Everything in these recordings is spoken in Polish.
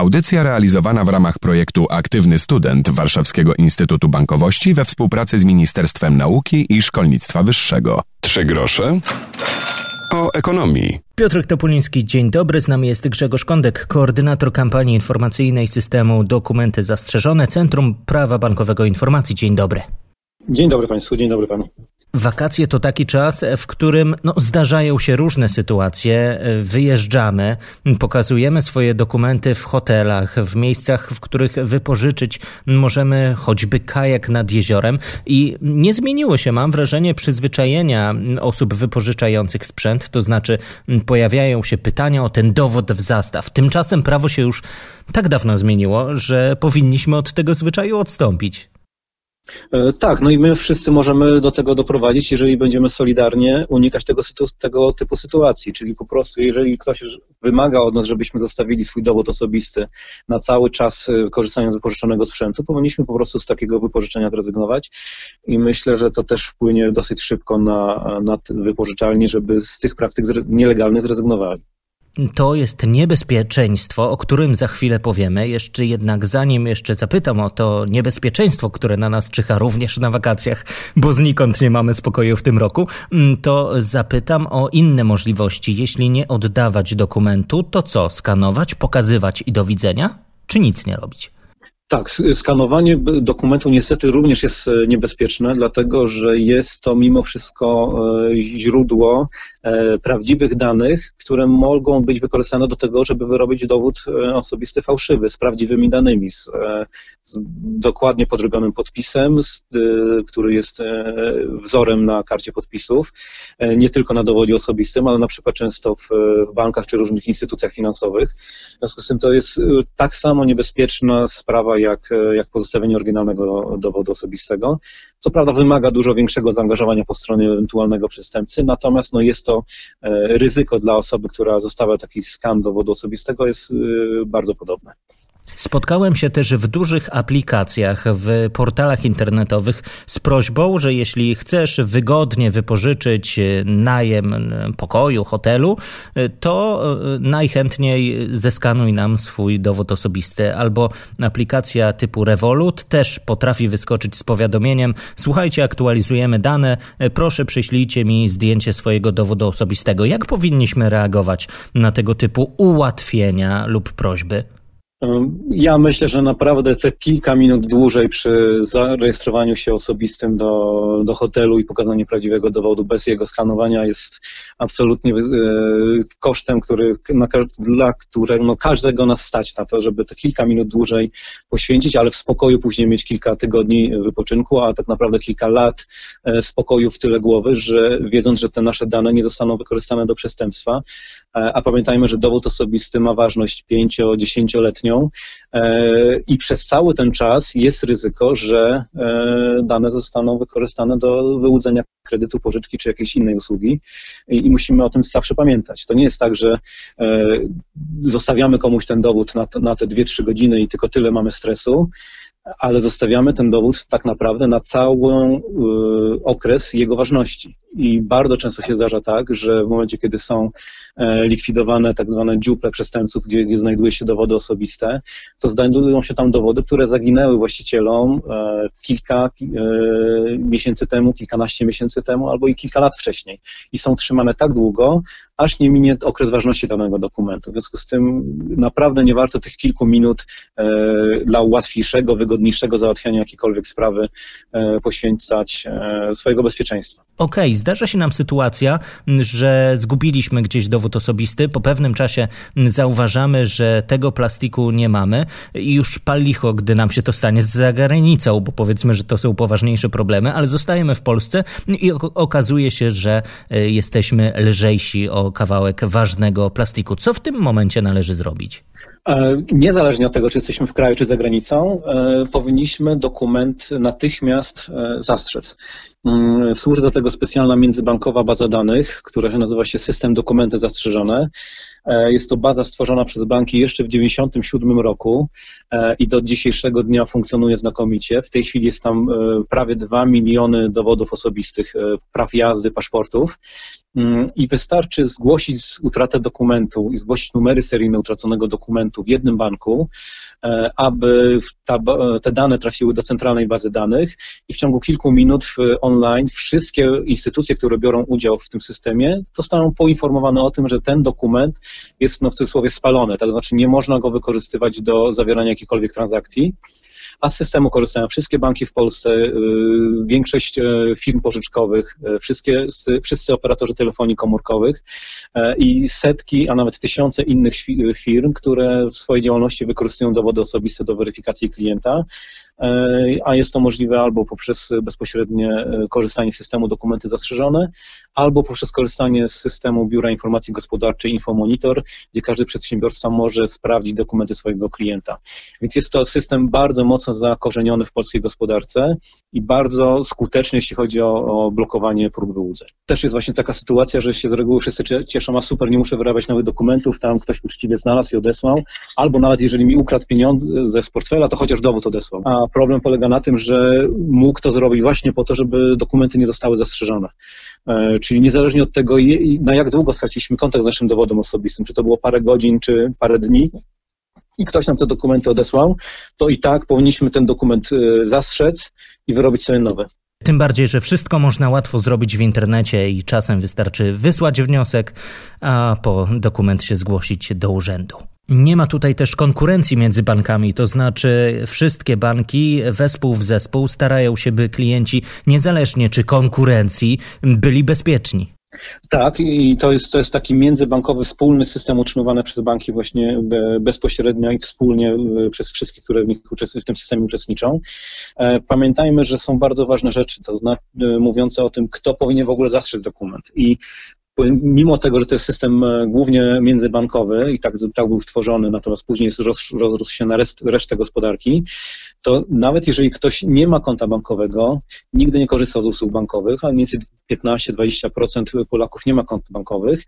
Audycja realizowana w ramach projektu Aktywny Student Warszawskiego Instytutu Bankowości we współpracy z Ministerstwem Nauki i Szkolnictwa Wyższego. Trzy grosze o ekonomii. Piotr Topuliński, dzień dobry. Z nami jest Grzegorz Kondek, koordynator kampanii informacyjnej systemu Dokumenty Zastrzeżone, Centrum Prawa Bankowego Informacji. Dzień dobry. Dzień dobry Państwu, dzień dobry Panu. Wakacje to taki czas, w którym no, zdarzają się różne sytuacje. Wyjeżdżamy, pokazujemy swoje dokumenty w hotelach, w miejscach, w których wypożyczyć możemy choćby kajak nad jeziorem. I nie zmieniło się, mam wrażenie, przyzwyczajenia osób wypożyczających sprzęt. To znaczy, pojawiają się pytania o ten dowód w zastaw. Tymczasem prawo się już tak dawno zmieniło, że powinniśmy od tego zwyczaju odstąpić. E, tak, no i my wszyscy możemy do tego doprowadzić, jeżeli będziemy solidarnie unikać tego, tego typu sytuacji. Czyli po prostu, jeżeli ktoś wymaga od nas, żebyśmy zostawili swój dowód osobisty na cały czas e, korzystając z wypożyczonego sprzętu, powinniśmy po prostu z takiego wypożyczenia zrezygnować. I myślę, że to też wpłynie dosyć szybko na, na wypożyczalnie, żeby z tych praktyk nielegalnych zrezygnowali. To jest niebezpieczeństwo, o którym za chwilę powiemy. Jeszcze jednak zanim jeszcze zapytam o to niebezpieczeństwo, które na nas czyha również na wakacjach, bo znikąd nie mamy spokoju w tym roku, mm, to zapytam o inne możliwości. Jeśli nie oddawać dokumentu, to co? Skanować, pokazywać i do widzenia? Czy nic nie robić? Tak, skanowanie dokumentu niestety również jest e, niebezpieczne, dlatego że jest to mimo wszystko e, źródło e, prawdziwych danych, które mogą być wykorzystane do tego, żeby wyrobić dowód osobisty fałszywy z prawdziwymi danymi, z, z dokładnie podrobionym podpisem, z, który jest wzorem na karcie podpisów, nie tylko na dowodzie osobistym, ale na przykład często w, w bankach czy różnych instytucjach finansowych. W związku z tym to jest tak samo niebezpieczna sprawa jak, jak pozostawienie oryginalnego dowodu osobistego. Co prawda wymaga dużo większego zaangażowania po stronie ewentualnego przestępcy, natomiast no, jest to e, ryzyko dla osoby, która zostawia taki skan dowodu osobistego jest e, bardzo podobne. Spotkałem się też w dużych aplikacjach, w portalach internetowych z prośbą, że jeśli chcesz wygodnie wypożyczyć najem pokoju, hotelu, to najchętniej zeskanuj nam swój dowód osobisty. Albo aplikacja typu Revolut też potrafi wyskoczyć z powiadomieniem: Słuchajcie, aktualizujemy dane, proszę przyślijcie mi zdjęcie swojego dowodu osobistego. Jak powinniśmy reagować na tego typu ułatwienia lub prośby? Ja myślę, że naprawdę te kilka minut dłużej przy zarejestrowaniu się osobistym do, do hotelu i pokazaniu prawdziwego dowodu bez jego skanowania jest absolutnie e, kosztem, który, na, dla którego no, każdego nas stać na to, żeby te kilka minut dłużej poświęcić, ale w spokoju później mieć kilka tygodni wypoczynku, a tak naprawdę kilka lat e, spokoju w tyle głowy, że wiedząc, że te nasze dane nie zostaną wykorzystane do przestępstwa, e, a pamiętajmy, że dowód osobisty ma ważność 5-10-letnią, E, i przez cały ten czas jest ryzyko, że e, dane zostaną wykorzystane do wyłudzenia kredytu, pożyczki czy jakiejś innej usługi i musimy o tym zawsze pamiętać. To nie jest tak, że e, zostawiamy komuś ten dowód na, na te 2-3 godziny i tylko tyle mamy stresu, ale zostawiamy ten dowód tak naprawdę na cały y, okres jego ważności. I bardzo często się zdarza tak, że w momencie, kiedy są e, likwidowane tak zwane dziuple przestępców, gdzie, gdzie znajduje się dowody osobiste, to znajdują się tam dowody, które zaginęły właścicielom e, kilka e, miesięcy temu, kilkanaście miesięcy temu, albo i kilka lat wcześniej. I są trzymane tak długo, aż nie minie okres ważności danego dokumentu. W związku z tym naprawdę nie warto tych kilku minut dla łatwiejszego, wygodniejszego załatwiania jakiejkolwiek sprawy poświęcać swojego bezpieczeństwa. Okej, okay, zdarza się nam sytuacja, że zgubiliśmy gdzieś dowód osobisty, po pewnym czasie zauważamy, że tego plastiku nie mamy i już pal licho, gdy nam się to stanie za granicą, bo powiedzmy, że to są poważniejsze problemy, ale zostajemy w Polsce i okazuje się, że e, jesteśmy lżejsi o kawałek ważnego plastiku. Co w tym momencie należy zrobić? E, niezależnie od tego, czy jesteśmy w kraju, czy za granicą, e, powinniśmy dokument natychmiast zastrzec. Mm, służy do tego specjalna międzybankowa baza danych, która nazywa się System Dokumenty Zastrzeżone. E, jest to baza stworzona przez banki jeszcze w 1997 roku e, i do dzisiejszego dnia funkcjonuje znakomicie. W tej chwili jest tam e, prawie 2 miliony dowodów osobistych, praw jazdy, paszportów. Mm, I wystarczy zgłosić utratę dokumentu i zgłosić numery seryjne utraconego dokumentu w jednym banku, E, aby ta, te dane trafiły do centralnej bazy danych i w ciągu kilku minut online wszystkie instytucje, które biorą udział w tym systemie, zostaną poinformowane o tym, że ten dokument jest no, w cudzysłowie spalony, to znaczy nie można go wykorzystywać do zawierania jakichkolwiek transakcji a z systemu korzystają wszystkie banki w Polsce, y, większość e, firm pożyczkowych, e, wszystkie, wszyscy operatorzy telefonii komórkowych i setki, a nawet tysiące innych firm, które w swojej działalności wykorzystują dowody osobiste do weryfikacji klienta. E, a jest to możliwe albo poprzez bezpośrednie e, korzystanie z systemu dokumenty zastrzeżone, albo poprzez korzystanie z systemu Biura Informacji Gospodarczej Infomonitor, gdzie każdy przedsiębiorca może sprawdzić dokumenty swojego klienta. Więc jest to system bardzo mocno zakorzeniony w polskiej gospodarce i bardzo skuteczny, jeśli chodzi o, o blokowanie prób wyłudzeń. Też jest właśnie taka sytuacja, że się z reguły wszyscy cieszą, a super, nie muszę wyrabiać nowych dokumentów, tam ktoś uczciwie znalazł i odesłał, albo nawet jeżeli mi ukradł pieniądze z portfela, to chociaż dowód odesłał. A problem polega na tym, że mógł to zrobić właśnie po to, żeby dokumenty nie zostały zastrzeżone. E, czyli niezależnie od tego, na jak długo straciliśmy kontakt z naszym dowodem osobistym, czy to było parę godzin, czy parę dni, i ktoś nam te dokumenty odesłał, to i tak powinniśmy ten dokument e, zastrzec i wyrobić sobie nowe. Tym bardziej, że wszystko można łatwo zrobić w internecie i czasem wystarczy wysłać wniosek, a po dokument się zgłosić do urzędu. Nie ma tutaj też konkurencji między bankami, to znaczy wszystkie banki wespół w zespół starają się, by klienci, niezależnie czy konkurencji, byli bezpieczni. Tak, i to jest, to jest taki międzybankowy, wspólny system utrzymywany przez banki właśnie bezpośrednio i wspólnie e, przez wszystkich, które w, nich, w tym systemie uczestniczą. E, pamiętajmy, że są bardzo ważne rzeczy, to znaczy mówiące o tym, kto powinien w ogóle zastrzec dokument. I mimo tego, że to jest system e, głównie międzybankowy i tak, tak był stworzony, natomiast później roz, rozrósł się na rest, resztę gospodarki, to nawet jeżeli ktoś nie ma konta bankowego, nigdy nie korzysta z usług bankowych, a mniej więcej 15-20% Polaków nie ma kont bankowych,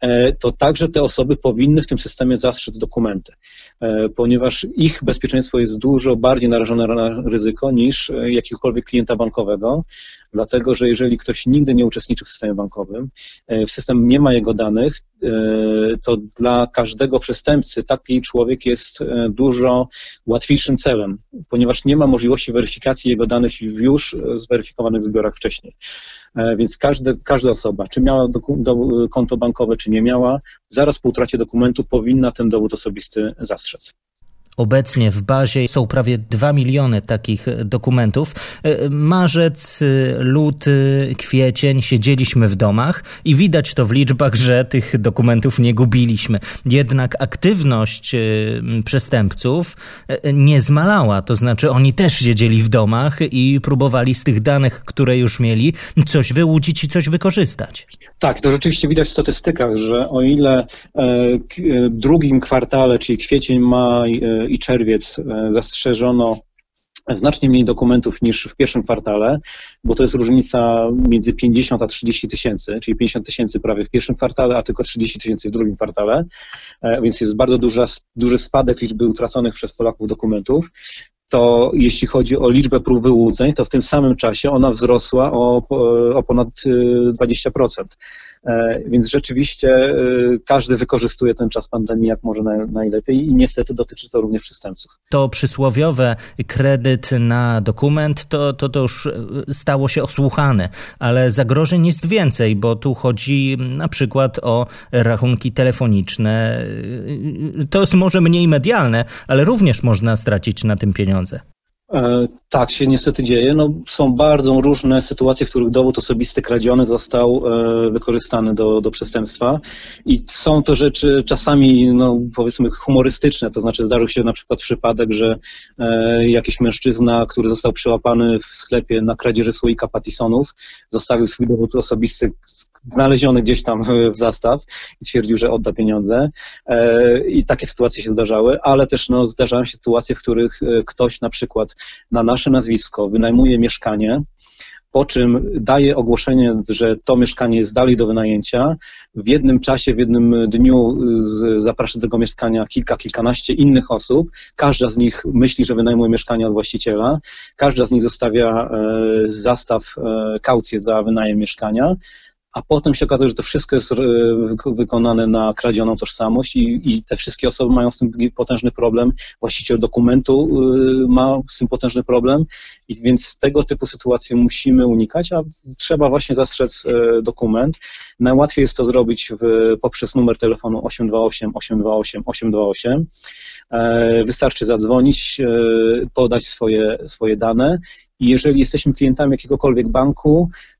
e, to także te osoby powinny w tym systemie zastrzec dokumenty, e, ponieważ ich bezpieczeństwo jest dużo bardziej narażone na ryzyko niż jakiegokolwiek klienta bankowego, dlatego że jeżeli ktoś nigdy nie uczestniczy w systemie bankowym, w system nie ma jego danych, e, to dla każdego przestępcy taki człowiek jest e, dużo łatwiejszym celem, ponieważ nie ma możliwości weryfikacji jego danych w już zweryfikowanych zbiorach wcześniej. E, więc każde, każda osoba, czy miała do, do, konto bankowe, czy nie miała, zaraz po utracie dokumentu powinna ten dowód osobisty zastrzec. Obecnie w bazie są prawie 2 miliony takich dokumentów. E, marzec, luty, kwiecień siedzieliśmy w domach i widać to w liczbach, że tych dokumentów nie gubiliśmy. Jednak aktywność e, przestępców e, nie zmalała, to znaczy oni też siedzieli w domach i próbowali z tych danych, które już mieli, coś wyłudzić i coś wykorzystać. Tak, to rzeczywiście widać w statystykach, że o ile w drugim kwartale, czyli kwiecień, maj, i czerwiec e, zastrzeżono znacznie mniej dokumentów niż w pierwszym kwartale, bo to jest różnica między 50 a 30 tysięcy, czyli 50 tysięcy prawie w pierwszym kwartale, a tylko 30 tysięcy w drugim kwartale, e, więc jest bardzo duża, duży spadek liczby utraconych przez Polaków dokumentów to jeśli chodzi o liczbę prób wyłudzeń, to w tym samym czasie ona wzrosła o, o ponad 20%. E, więc rzeczywiście e, każdy wykorzystuje ten czas pandemii jak może najlepiej i niestety dotyczy to również przestępców. To przysłowiowe kredyt na dokument to, to, to już stało się osłuchane, ale zagrożeń jest więcej, bo tu chodzi na przykład o rachunki telefoniczne. To jest może mniej medialne, ale również można stracić na tym pieniądze. E, tak się niestety dzieje. No, są bardzo różne sytuacje, w których dowód osobisty kradziony został e, wykorzystany do, do przestępstwa. I są to rzeczy czasami, no, powiedzmy, humorystyczne, to znaczy zdarzył się na przykład przypadek, że e, jakiś mężczyzna, który został przyłapany w sklepie na kradzieży słoika patisonów, zostawił swój dowód osobisty znaleziony gdzieś tam w zastaw i twierdził, że odda pieniądze. I takie sytuacje się zdarzały, ale też no, zdarzają się sytuacje, w których ktoś na przykład na nasze nazwisko wynajmuje mieszkanie, po czym daje ogłoszenie, że to mieszkanie jest dalej do wynajęcia. W jednym czasie, w jednym dniu zaprasza do tego mieszkania kilka, kilkanaście innych osób. Każda z nich myśli, że wynajmuje mieszkanie od właściciela. Każda z nich zostawia zastaw kaucję za wynajem mieszkania a potem się okazuje, że to wszystko jest e, wykonane na kradzioną tożsamość i, i, te wszystkie osoby mają z tym potężny problem. Właściciel dokumentu e, ma z tym potężny problem, i więc tego typu sytuacje musimy unikać, a trzeba właśnie zastrzec e, dokument. Najłatwiej jest to zrobić w, poprzez numer telefonu 828 828 828. Wystarczy zadzwonić, podać swoje, swoje dane i jeżeli jesteśmy klientami jakiegokolwiek banku, e,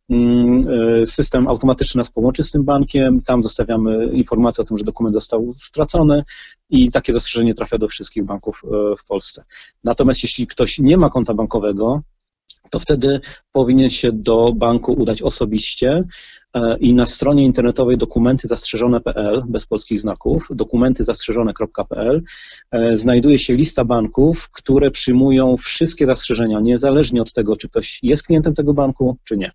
system automatycznie nas połączy z tym bankiem, tam zostawiamy informację o tym, że dokument został stracony i takie zastrzeżenie trafia do wszystkich banków e, w Polsce. Natomiast jeśli ktoś nie ma konta bankowego, to wtedy powinien się do banku udać osobiście e, i na stronie internetowej dokumenty zastrzeżone.pl bez polskich znaków, dokumenty zastrzeżone.pl e, znajduje się lista banków, które przyjmują wszystkie zastrzeżenia, niezależnie od tego, czy ktoś jest klientem tego banku, czy nie.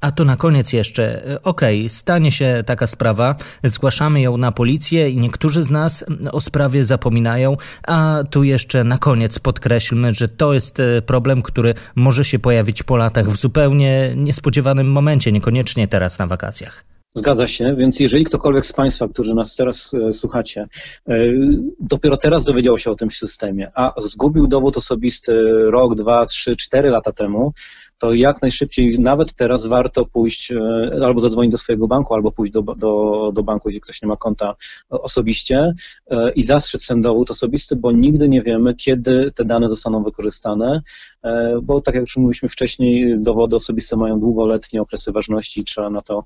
A to na koniec jeszcze, okej, okay, stanie się taka sprawa, zgłaszamy ją na policję i niektórzy z nas o sprawie zapominają, a tu jeszcze na koniec podkreślmy, że to jest e, problem, który może się pojawić po latach w zupełnie niespodziewanym momencie, niekoniecznie teraz na wakacjach. Zgadza się, więc jeżeli ktokolwiek z Państwa, którzy nas teraz e, słuchacie, e, dopiero teraz dowiedział się o tym systemie, a zgubił dowód osobisty rok, dwa, trzy, cztery lata temu, to jak najszybciej, nawet teraz warto pójść e, albo zadzwonić do swojego banku, albo pójść do, do, do banku, jeśli ktoś nie ma konta osobiście e, i zastrzec ten dowód osobisty, bo nigdy nie wiemy, kiedy te dane zostaną wykorzystane, e, bo tak jak już mówiliśmy wcześniej, dowody osobiste mają długoletnie okresy ważności i trzeba na to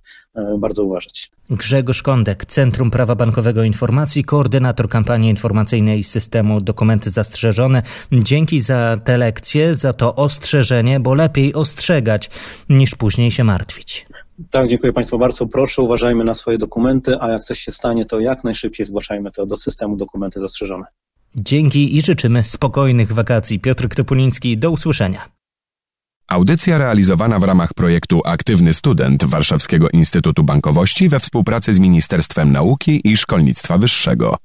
bardzo uważać. Grzegorz Kondek, Centrum Prawa Bankowego Informacji, koordynator kampanii informacyjnej systemu Dokumenty Zastrzeżone. Dzięki za te lekcje, za to ostrzeżenie, bo lepiej ostrzegać, niż później się martwić. Tak, dziękuję Państwu bardzo. Proszę, uważajmy na swoje dokumenty, a jak coś się stanie, to jak najszybciej zgłaszajmy to do systemu dokumenty zastrzeżone. Dzięki i życzymy spokojnych wakacji. Piotr Topuliński, do usłyszenia. Audycja realizowana w ramach projektu Aktywny Student Warszawskiego Instytutu Bankowości we współpracy z Ministerstwem Nauki i Szkolnictwa Wyższego.